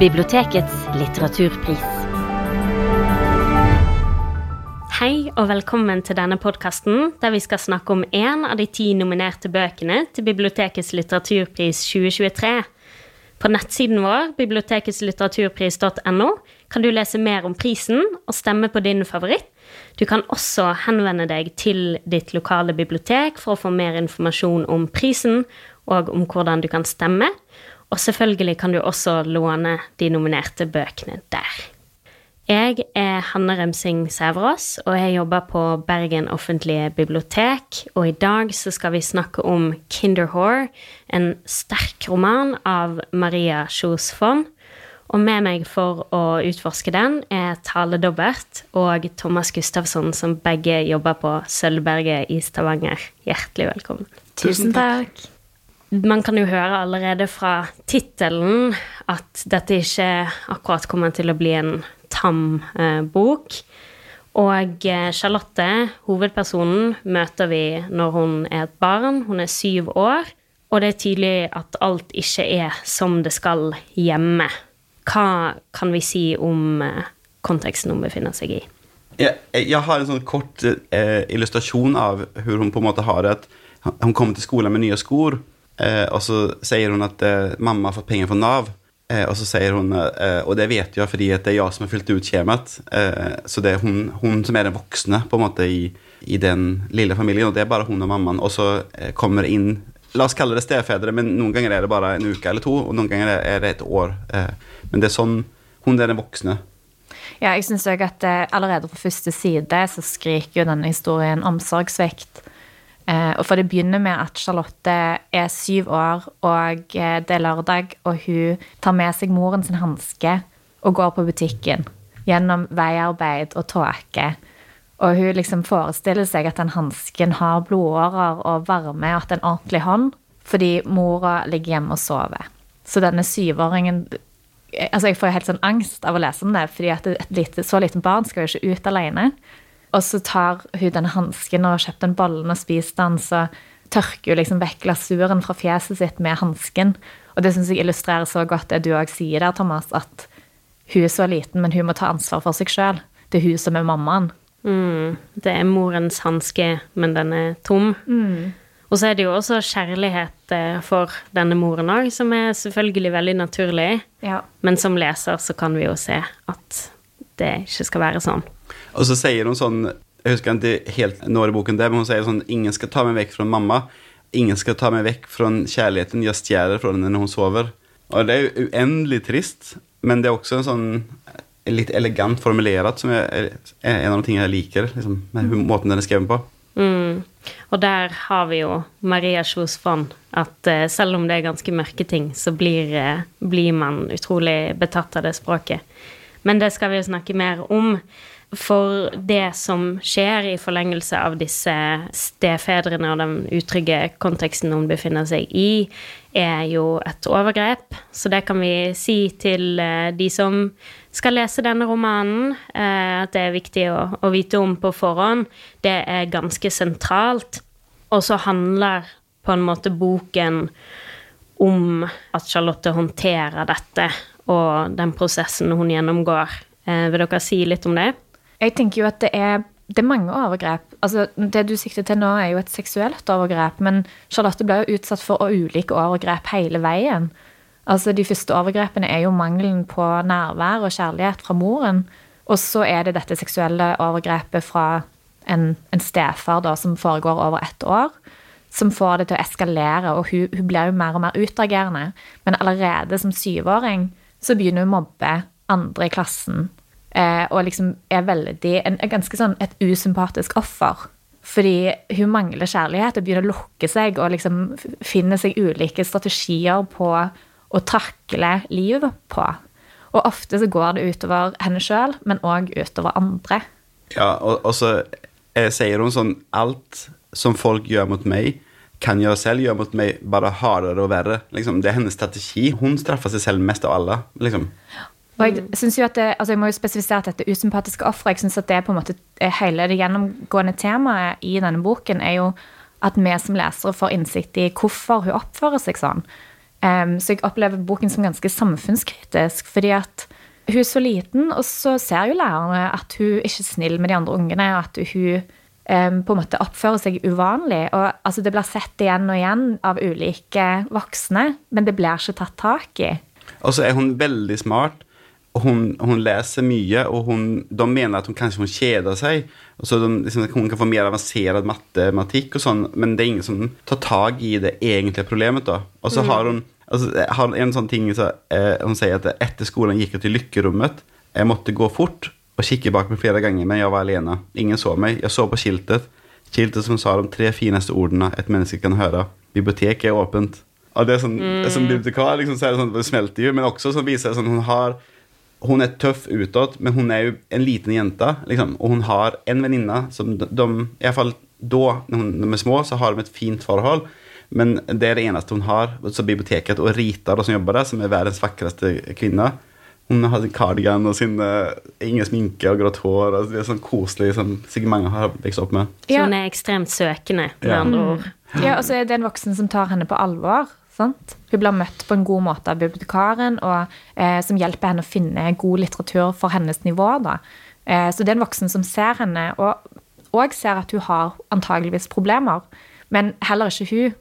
Bibliotekets litteraturpris. Hei og velkommen til denne podkasten, der vi skal snakke om én av de ti nominerte bøkene til Bibliotekets litteraturpris 2023. På nettsiden vår, biblioteketslitteraturpris.no, kan du lese mer om prisen og stemme på din favoritt. Du kan også henvende deg til ditt lokale bibliotek for å få mer informasjon om prisen og om hvordan du kan stemme. Og selvfølgelig kan du også låne de nominerte bøkene der. Jeg er Hanne Remsing Sæverås, og jeg jobber på Bergen offentlige bibliotek. Og i dag så skal vi snakke om Kinderhore, en sterk roman av Maria Kjos Fonn. Og med meg for å utforske den er Tale Dobbert og Thomas Gustavsson, som begge jobber på Sølvberget i Stavanger. Hjertelig velkommen. Tusen takk. Man kan jo høre allerede fra tittelen at dette ikke akkurat kommer til å bli en tam eh, bok. Og eh, Charlotte, hovedpersonen, møter vi når hun er et barn. Hun er syv år. Og det er tydelig at alt ikke er som det skal hjemme. Hva kan vi si om eh, konteksten hun befinner seg i? Jeg, jeg har en sånn kort eh, illustrasjon av hvordan hun på en måte har det. Hun kommer til skolen med nye skor, eh, og så sier hun at eh, mamma har fått penger fra Nav. Eh, og så sier hun, eh, og det vet jeg fordi det er jeg som har fylt ut skjemaet. Eh, så det er hun, hun, som er den voksne på en måte i, i, den lille familien, og det er bare hun og mammaen. Og så eh, kommer inn La oss kalle det stefedre, men noen ganger er det bare en uke eller to, og noen ganger er det et år. men det er sånn Hun er den voksne. Ja, jeg syns òg at allerede på første side så skriker jo denne historien omsorgssvikt. Eh, og for det begynner med at Charlotte er syv år, og eh, det er lørdag, og hun tar med seg moren sin hanske og går på butikken gjennom veiarbeid og tåke. Og hun liksom forestiller seg at den hansken har blodårer og varme, og at det er en ordentlig hånd, fordi mora ligger hjemme og sover. Så denne syvåringen Altså, jeg får helt sånn angst av å lese om det, fordi at et lite, så lite barn skal jo ikke ut alene. Og så tar hun denne hansken og har kjøpt den bollen og spist den, så tørker hun liksom vekk glasuren fra fjeset sitt med hansken. Og det syns jeg illustrerer så godt det du òg sier der, Thomas, at hun er så liten, men hun må ta ansvar for seg sjøl. Det er hun som er mammaen. Mm, det er morens hanske, men den er tom. Mm. Og så er det jo også kjærlighet eh, for denne moren òg, som er selvfølgelig veldig naturlig. Ja. Men som leser så kan vi jo se at det ikke skal være sånn. Og så sier hun sånn Jeg husker ikke helt når i boken det, men hun sier sånn Ingen skal ta meg vekk fra mamma. Ingen skal ta meg vekk fra kjærligheten jeg stjeler fra henne når hun sover. Og det er jo uendelig trist, men det er også en sånn litt elegant formulert, som er, en av de tingene jeg liker, liksom, med måten den er skrevet på. Mm. Og der har vi jo Maria Kjos Fonn, at uh, selv om det er ganske mørke ting, så blir, uh, blir man utrolig betatt av det språket. Men det skal vi jo snakke mer om. For det som skjer i forlengelse av disse stefedrene og den utrygge konteksten hun befinner seg i, er jo et overgrep. Så det kan vi si til eh, de som skal lese denne romanen, eh, at det er viktig å, å vite om på forhånd. Det er ganske sentralt. Og så handler på en måte boken om at Charlotte håndterer dette og den prosessen hun gjennomgår. Eh, vil dere si litt om det? Jeg tenker jo at det er, det er mange overgrep. Altså, det du sikter til nå, er jo et seksuelt overgrep, men Charlotte ble jo utsatt for ulike overgrep hele veien. Altså, De første overgrepene er jo mangelen på nærvær og kjærlighet fra moren. Og så er det dette seksuelle overgrepet fra en, en stefar da, som foregår over ett år. Som får det til å eskalere, og hun, hun blir jo mer og mer utagerende. Men allerede som syvåring så begynner hun å mobbe andre i klassen Eh, og liksom er veldig en, ganske sånn et usympatisk offer. Fordi hun mangler kjærlighet og begynner å lukke seg og liksom finner seg ulike strategier på å takle livet på. Og ofte så går det utover henne sjøl, men òg utover andre. Ja, og, og så eh, sier hun sånn Alt som folk gjør mot meg, kan jeg selv gjøre mot meg, bare hardere og verre. Liksom, det er hennes strategi. Hun straffer seg selv mest av alle. Liksom. Og jeg synes jo at det, altså jeg må jo spesifisere at dette usympatiske offeret Jeg synes at det er på en måte hele det gjennomgående temaet i denne boken er jo at vi som lesere får innsikt i hvorfor hun oppfører seg sånn. Um, så jeg opplever boken som ganske samfunnskritisk, fordi at hun er så liten, og så ser jo lærerne at hun ikke er snill med de andre ungene, og at hun em, på en måte oppfører seg uvanlig. Og altså, det blir sett igjen og igjen av ulike voksne, men det blir ikke tatt tak i. Og så er hun veldig smart. Hun, hun leser mye, og hun, de mener at hun kanskje hun kjeder seg. Og så de, liksom, hun kan få mer avansert matematikk, og sånn, men det er ingen som tar tak i det egentlige problemet. da. Og så har hun altså, har en sånn ting så, eh, Hun sier at etter skolen gikk jeg til lykkerommet. Jeg måtte gå fort og kikket bak meg flere ganger, men jeg var alene. Ingen så meg. Jeg så på skiltet. Skiltet som sa de tre fineste ordene et menneske kan høre. Biblioteket er åpent. Og det er sånn, Som bibliotekar liksom, så er det sånn, det smelter jo, men også så viser det sånn hun har hun er tøff utåt, men hun er jo en liten jente. Liksom. Og hun har en venninne som de, de i hvert fall da, når de er små, så har de et fint forhold. Men det er det eneste hun har. Så biblioteket og Rita da, som jobber der, som er verdens vakreste kvinne Hun har sin cardigan og sin eh, ingen sminke og grått hår. Og det er sånn koselig som sikkert mange har vokst opp med. Så Ja. hun er ekstremt søkende, med Ja. andre ord. Ja, og så er det en voksen som tar henne på alvor. Sant? Hun blir møtt på en god måte av bibliotekaren, og eh, som hjelper henne å finne god litteratur for hennes nivå. Da. Eh, så det er en voksen som ser henne, og, og ser at hun har antageligvis problemer, men heller ikke hun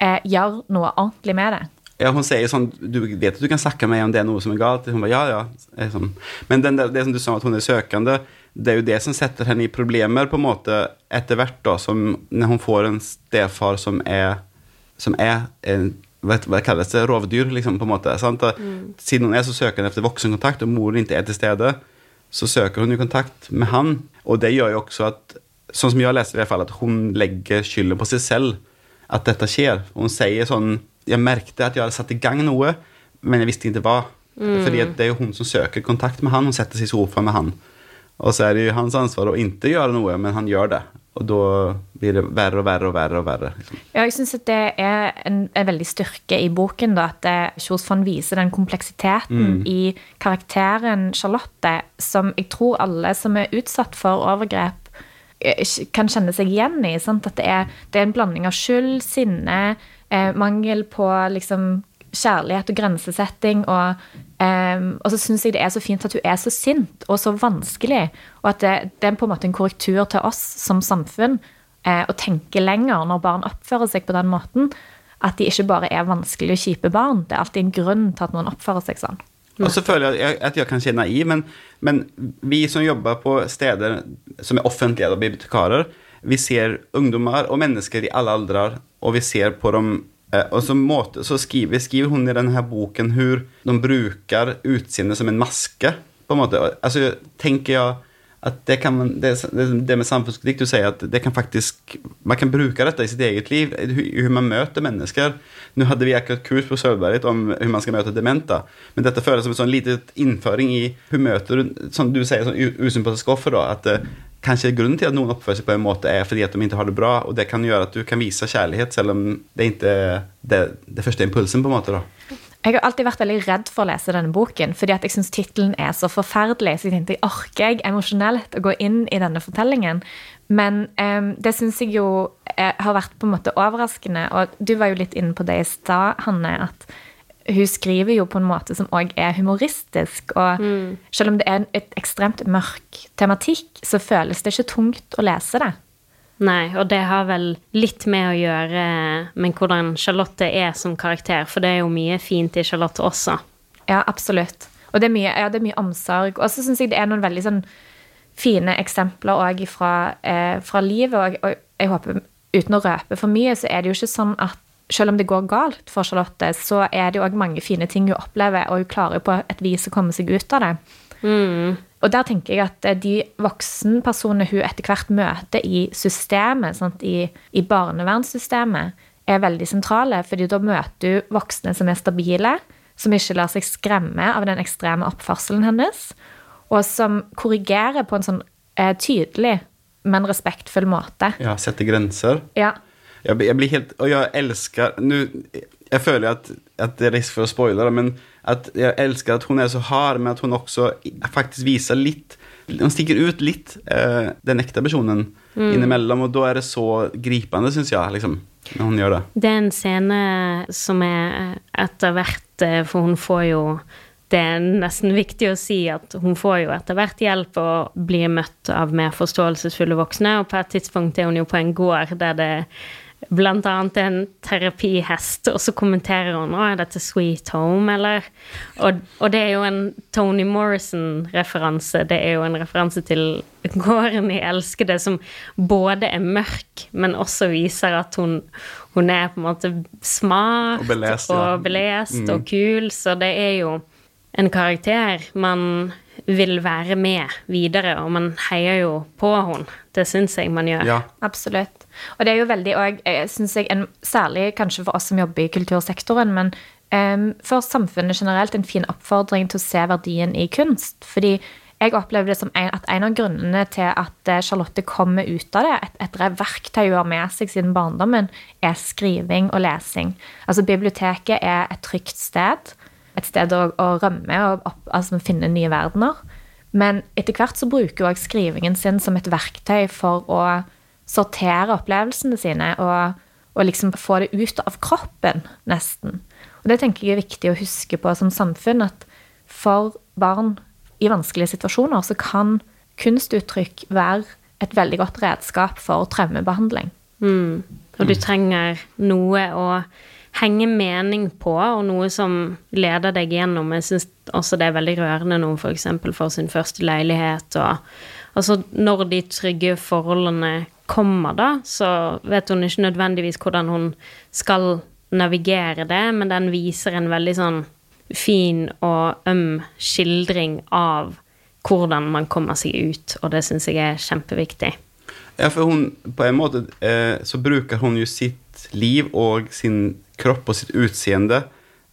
eh, gjør noe ordentlig med det. Ja, hun sier sånn Du vet at du kan snakke med meg om det er noe som er galt? Hun bare ja, ja. Sånn. Men den det som du sa, at hun er søkende, det er jo det som setter henne i problemer på en måte etter hvert, da, som når hun får en stefar som er som er en, hva, hva kalles det, rovdyr, liksom, på en måte. Sant? Og Siden hun er så søkende etter voksenkontakt, og moren ikke er til stede, så søker hun jo kontakt med han. Og det gjør jo også at, sånn som jeg leser i hvert fall, at hun legger skylden på seg selv at dette skjer. Hun sier sånn Jeg merkte at jeg hadde satt i gang noe, men jeg visste ikke hva. Fordi at det er jo hun som søker kontakt med han. Hun setter seg i sofaen med han. Og så er det jo hans ansvar å ikke gjøre noe, men han gjør det. Og da blir det verre og verre og verre. og verre. Liksom. Ja, jeg syns det er en, en veldig styrke i boken, da, at eh, Kjos von viser den kompleksiteten i karakteren Charlotte, som jeg tror alle som er utsatt for overgrep, eh, kan kjenne seg igjen i. Sant? At det er, det er en blanding av skyld, sinne, eh, mangel på liksom kjærlighet og grensesetting. Og, eh, og så syns jeg det er så fint at hun er så sint og så vanskelig. Og at det, det er på en måte en korrektur til oss som samfunn eh, å tenke lenger når barn oppfører seg på den måten. At de ikke bare er vanskelige og kjipe barn. Det er alltid en grunn til at noen oppfører seg sånn. Og så føler jeg at jeg kanskje er naiv, men, men vi som jobber på steder som er offentlige og bibliotekarer, vi ser ungdommer og mennesker i alle aldre, og vi ser på dem eh, og så, måte, så skriver, skriver hun i denne boken hvor de bruker utseendet som en maske. på en måte. Altså, tenker jeg at det, kan det, det med samfunnskritikk du sier at det kan faktisk, man kan bruke dette i sitt eget liv, hvordan man møter mennesker. Nå hadde vi akkurat kurs på Sølvberget om hvordan man skal møte dementa, men dette føles som en sånn liten innføring i hvordan møter du, som du sier, sånn usympatisk offer. da, at Kanskje grunnen til at noen oppfører seg på en måte, er fordi at de ikke har det bra, og det kan gjøre at du kan vise kjærlighet, selv om det ikke er det, det første impulsen. på en måte da. Jeg har alltid vært veldig redd for å lese denne boken, fordi at jeg syns tittelen er så forferdelig. Så jeg tenkte jeg orker jeg emosjonelt å gå inn i denne fortellingen. Men um, det syns jeg jo eh, har vært på en måte overraskende. Og du var jo litt inne på det i stad, Hanne, at hun skriver jo på en måte som òg er humoristisk. Og selv om det er et ekstremt mørk tematikk, så føles det ikke tungt å lese det. Nei, og det har vel litt med å gjøre med hvordan Charlotte er som karakter, for det er jo mye fint i Charlotte også. Ja, absolutt. Og det er mye, ja, det er mye omsorg. Og så syns jeg det er noen veldig sånn fine eksempler òg fra, eh, fra livet. Og, og jeg håper, uten å røpe for mye, så er det jo ikke sånn at selv om det går galt for Charlotte, så er det jo òg mange fine ting hun opplever, og hun klarer på et vis å komme seg ut av det. Og der tenker jeg at eh, de voksenpersonene hun etter hvert møter i systemet, sant, i, i barnevernssystemet, er veldig sentrale. fordi da møter du voksne som er stabile, som ikke lar seg skremme av den ekstreme oppførselen hennes, og som korrigerer på en sånn eh, tydelig, men respektfull måte. Ja, setter grenser. Ja. Jeg, jeg blir helt Og jeg elsker nu, Jeg føler at, at det er risk for å spoile, det, men at jeg elsker at hun er så hard, men at hun også faktisk viser litt Hun stikker ut litt, eh, den ekte personen innimellom, og da er det så gripende, syns jeg. liksom. når hun gjør det. Det er en scene som er etter hvert eh, For hun får jo Det er nesten viktig å si at hun får jo etter hvert hjelp og blir møtt av mer forståelsesfulle voksne, og på et tidspunkt er hun jo på en gård der det blant annet en terapihest, og så kommenterer hun er dette Sweet Home, eller? Og, og det er jo en Tony Morrison-referanse. Det er jo en referanse til gården i Elskede, som både er mørk, men også viser at hun, hun er på en måte smart Og belest, ja. og, belest og kul, så det er jo en karakter man vil være med videre, og man heier jo på henne. Det syns jeg man gjør. Ja. Absolutt. Og det er jo veldig og jeg synes jeg, en, Særlig kanskje for oss som jobber i kultursektoren, men um, for samfunnet generelt en fin oppfordring til å se verdien i kunst. Fordi jeg opplever det som en, at en av grunnene til at eh, Charlotte kommer ut av det, et, etter verktøy hun har med seg siden barndommen, er skriving og lesing. Altså Biblioteket er et trygt sted. Et sted å, å rømme og opp, altså, finne nye verdener. Men etter hvert så bruker hun også skrivingen sin som et verktøy for å sortere opplevelsene sine og, og liksom få det ut av kroppen, nesten. Og det tenker jeg er viktig å huske på som samfunn, at for barn i vanskelige situasjoner så kan kunstuttrykk være et veldig godt redskap for traumebehandling. Mm. Og du trenger noe å henge mening på, og noe som leder deg gjennom. Jeg syns også det er veldig rørende hun f.eks. får sin første leilighet. og altså Når de trygge forholdene kommer, da, så vet hun ikke nødvendigvis hvordan hun skal navigere det, men den viser en veldig sånn fin og øm skildring av hvordan man kommer seg ut, og det syns jeg er kjempeviktig. Ja, for hun, på en måte eh, så bruker hun jo sitt liv og sin kropp og sitt utseende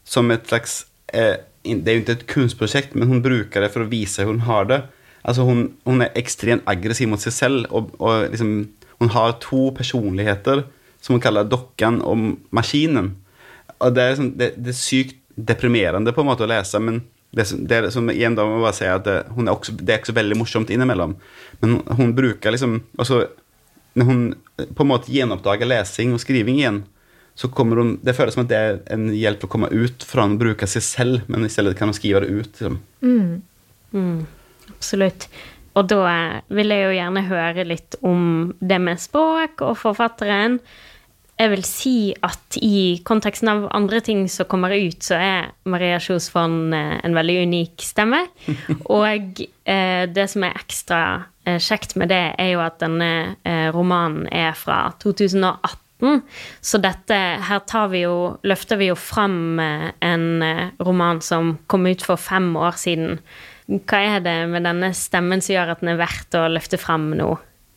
som et slags eh, Det er jo ikke et kunstprosjekt, men hun bruker det for å vise hvordan hun har det. Altså hun, hun er ekstremt aggressiv mot seg selv, og, og liksom, hun har to personligheter som hun kaller dokken og maskinen. Og det er, liksom, det, det er sykt deprimerende på en måte å lese, men det, det er som igjen da må bare si at det, hun er også, det er ikke så veldig morsomt innimellom. Men hun, hun bruker liksom altså, Når hun på en måte gjenoppdager lesing og skriving igjen, så kommer de, Det føles som at det er en hjelp til å komme ut fra å bruke seg selv, men i stedet kan hun skrive det ut. Liksom. Absolutt. Og da vil jeg jo gjerne høre litt om det med språk og forfatteren. Jeg vil si at i konteksten av andre ting som kommer ut, så er Maria Kjos Fonn eh, en veldig unik stemme. Og eh, det som er ekstra eh, kjekt med det, er jo at denne eh, romanen er fra 2018. Så dette Her tar vi jo, løfter vi jo fram eh, en eh, roman som kom ut for fem år siden. Hva er det med denne stemmen som gjør at den er verdt å løfte fram nå?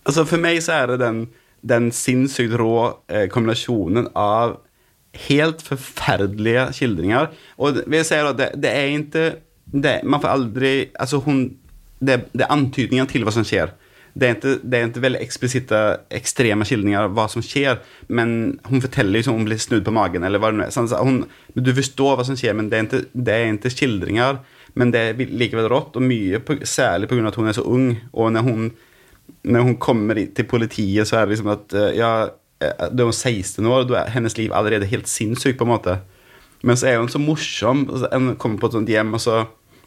Altså For meg så er det den, den sinnssykt rå eh, kombinasjonen av helt forferdelige skildringer. Og det- ser at det, det er ikke det, Man får aldri Altså hun Det, det er antydninger til hva som skjer. Det er ikke, det er ikke veldig eksplisitte, ekstreme skildringer av hva som skjer, men hun forteller liksom om hun blir snudd på magen, eller hva det nå er. Sånn, så hun, du forstår hva som skjer, men det er ikke, det er ikke skildringer. Men det er likevel rått, og mye på, særlig pga. at hun er så ung. Og når hun, når hun kommer til politiet, så er det liksom at eh, ja, eh, Da er hun 16 år, og da er hennes liv allerede helt sinnssykt, på en måte. Men så er hun så morsom. Hun kommer på et sånt hjem, og så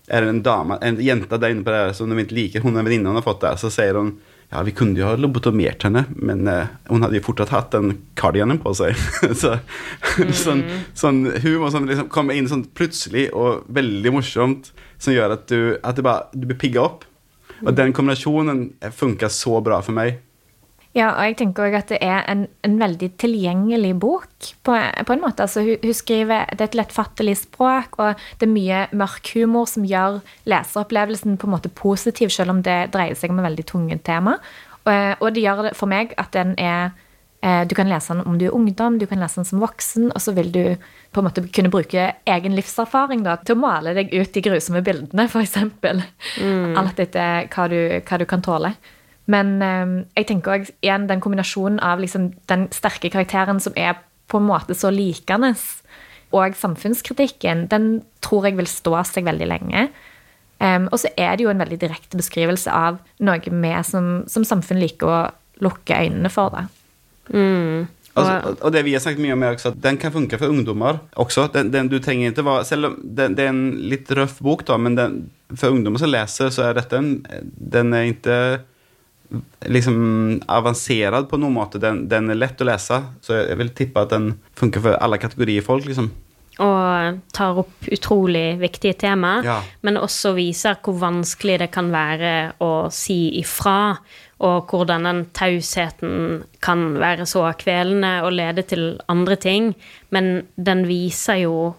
er det en dame, en jente der inne på det som de ikke liker. Hun er en venninne hun har fått der. Så sier hun ja, vi kunne jo ha lobotomert henne, men uh, hun hadde jo fortsatt hatt den kardianen på seg. så, sånn, sånn humor som liksom kommer inn sånn plutselig og veldig morsomt, som gjør at du, at du bare du blir pigga opp. Og den kombinasjonen funka så bra for meg. Ja, og jeg tenker også at det er en, en veldig tilgjengelig bok, på, på en måte. Altså, hun, hun skriver, Det er et lettfattelig språk, og det er mye mørk humor som gjør leseropplevelsen på en måte positiv, selv om det dreier seg om et veldig tunge tema. Og, og det gjør det for meg at den er eh, Du kan lese den om du er ungdom, du kan lese den som voksen, og så vil du på en måte kunne bruke egen livserfaring da, til å male deg ut de grusomme bildene, f.eks. Mm. Alt etter hva du, hva du kan tåle. Men eh, jeg tenker også igjen den kombinasjonen av liksom den sterke karakteren som er på en måte så likende, og samfunnskritikken, den tror jeg vil stå seg veldig lenge. Um, og så er det jo en veldig direkte beskrivelse av noe vi som, som samfunn liker å lukke øynene for. det. Mm. Altså, og det vi har snakket mye om, er også at den kan funke for ungdommer også. Den, den, du trenger ikke være, Selv om den, det er en litt røff bok, da, men den, for ungdommer som leser, så er dette en Den er ikke liksom avansert på noen måte. Den, den, er lett å lese, så jeg vil tippe at den funker for alle kategorier folk. liksom. Og tar opp utrolig viktige tema, Ja. men også viser hvor vanskelig det kan være å si ifra, og hvordan den tausheten kan være så kvelende og lede til andre ting. Men den viser jo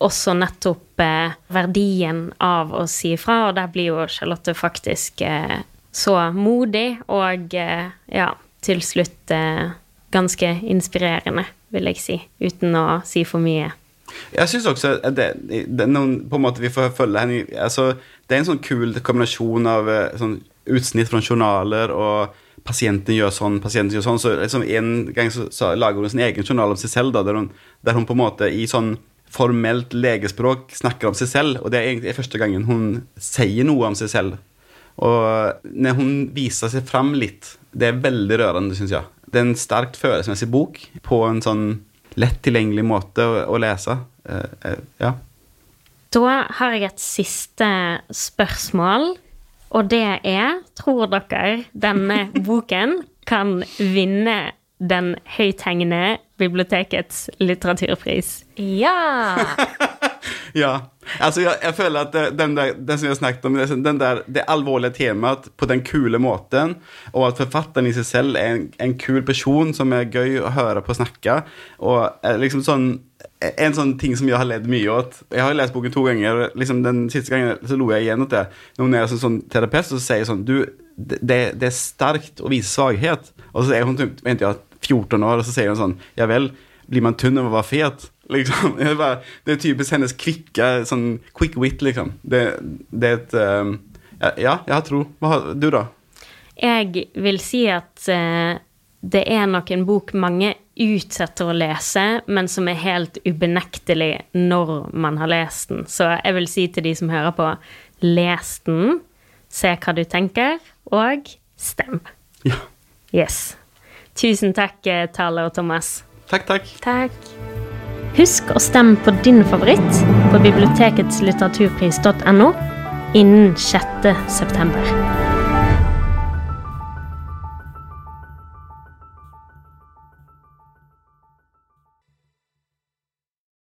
også nettopp eh, verdien av å si ifra, og der blir jo Charlotte faktisk eh, så modig og eh, ja, til slutt eh, ganske inspirerende, vil jeg si, uten å si for mye. Jeg syns også det, det noen på en måte vi får følge henne altså, Det er en sånn kul kombinasjon av eh, sånn utsnitt fra journaler og pasienten gjør sånn, pasienten gjør sånn. Så liksom En gang så, så lager hun sin egen journal om seg selv, da, der, hun, der hun på en måte i sånn formelt legespråk snakker om seg selv. Og det er egentlig første gangen hun sier noe om seg selv. Og når hun viser seg fram litt, det er veldig rørende, syns jeg. Det er en sterkt følelsesmessig bok på en sånn lett tilgjengelig måte å, å lese. Uh, uh, ja. Da har jeg et siste spørsmål, og det er Tror dere denne boken kan vinne den høythengende bibliotekets litteraturpris? Ja! Ja. Altså, jeg, jeg føler at det- den, der, den som jeg snakket om, den der, det alvorlige temaet på den kule måten, og at forfatteren i seg selv er en, en kul person som er gøy å høre på snakke, og liksom sånn en sånn ting som jeg har ledd mye åt Jeg har lest boken to ganger. og liksom Den siste gangen så lo jeg igjen åt det. Når hun er sånn, sånn terapeut, så sier sånn Du, det, det er sterkt å vise svakhet. Og så er hun typ, jeg, 14 år, og så sier hun sånn Ja vel, blir man tynn av å være fet? Liksom. Det er, bare, det er typisk hennes kvikke sånn quick wit, liksom. Det, det er et um, ja, ja, jeg har tro. Hva har du, da? Jeg vil si at uh, det er nok en bok mange utsetter å lese, men som er helt ubenektelig når man har lest den. Så jeg vil si til de som hører på, les den, se hva du tenker, og stem. Ja. Yes. Tusen takk, eh, Tale og Thomas. Takk, takk. Takk. Husk å stemme på din favoritt på biblioteketslitteraturpris.no innen 6. september.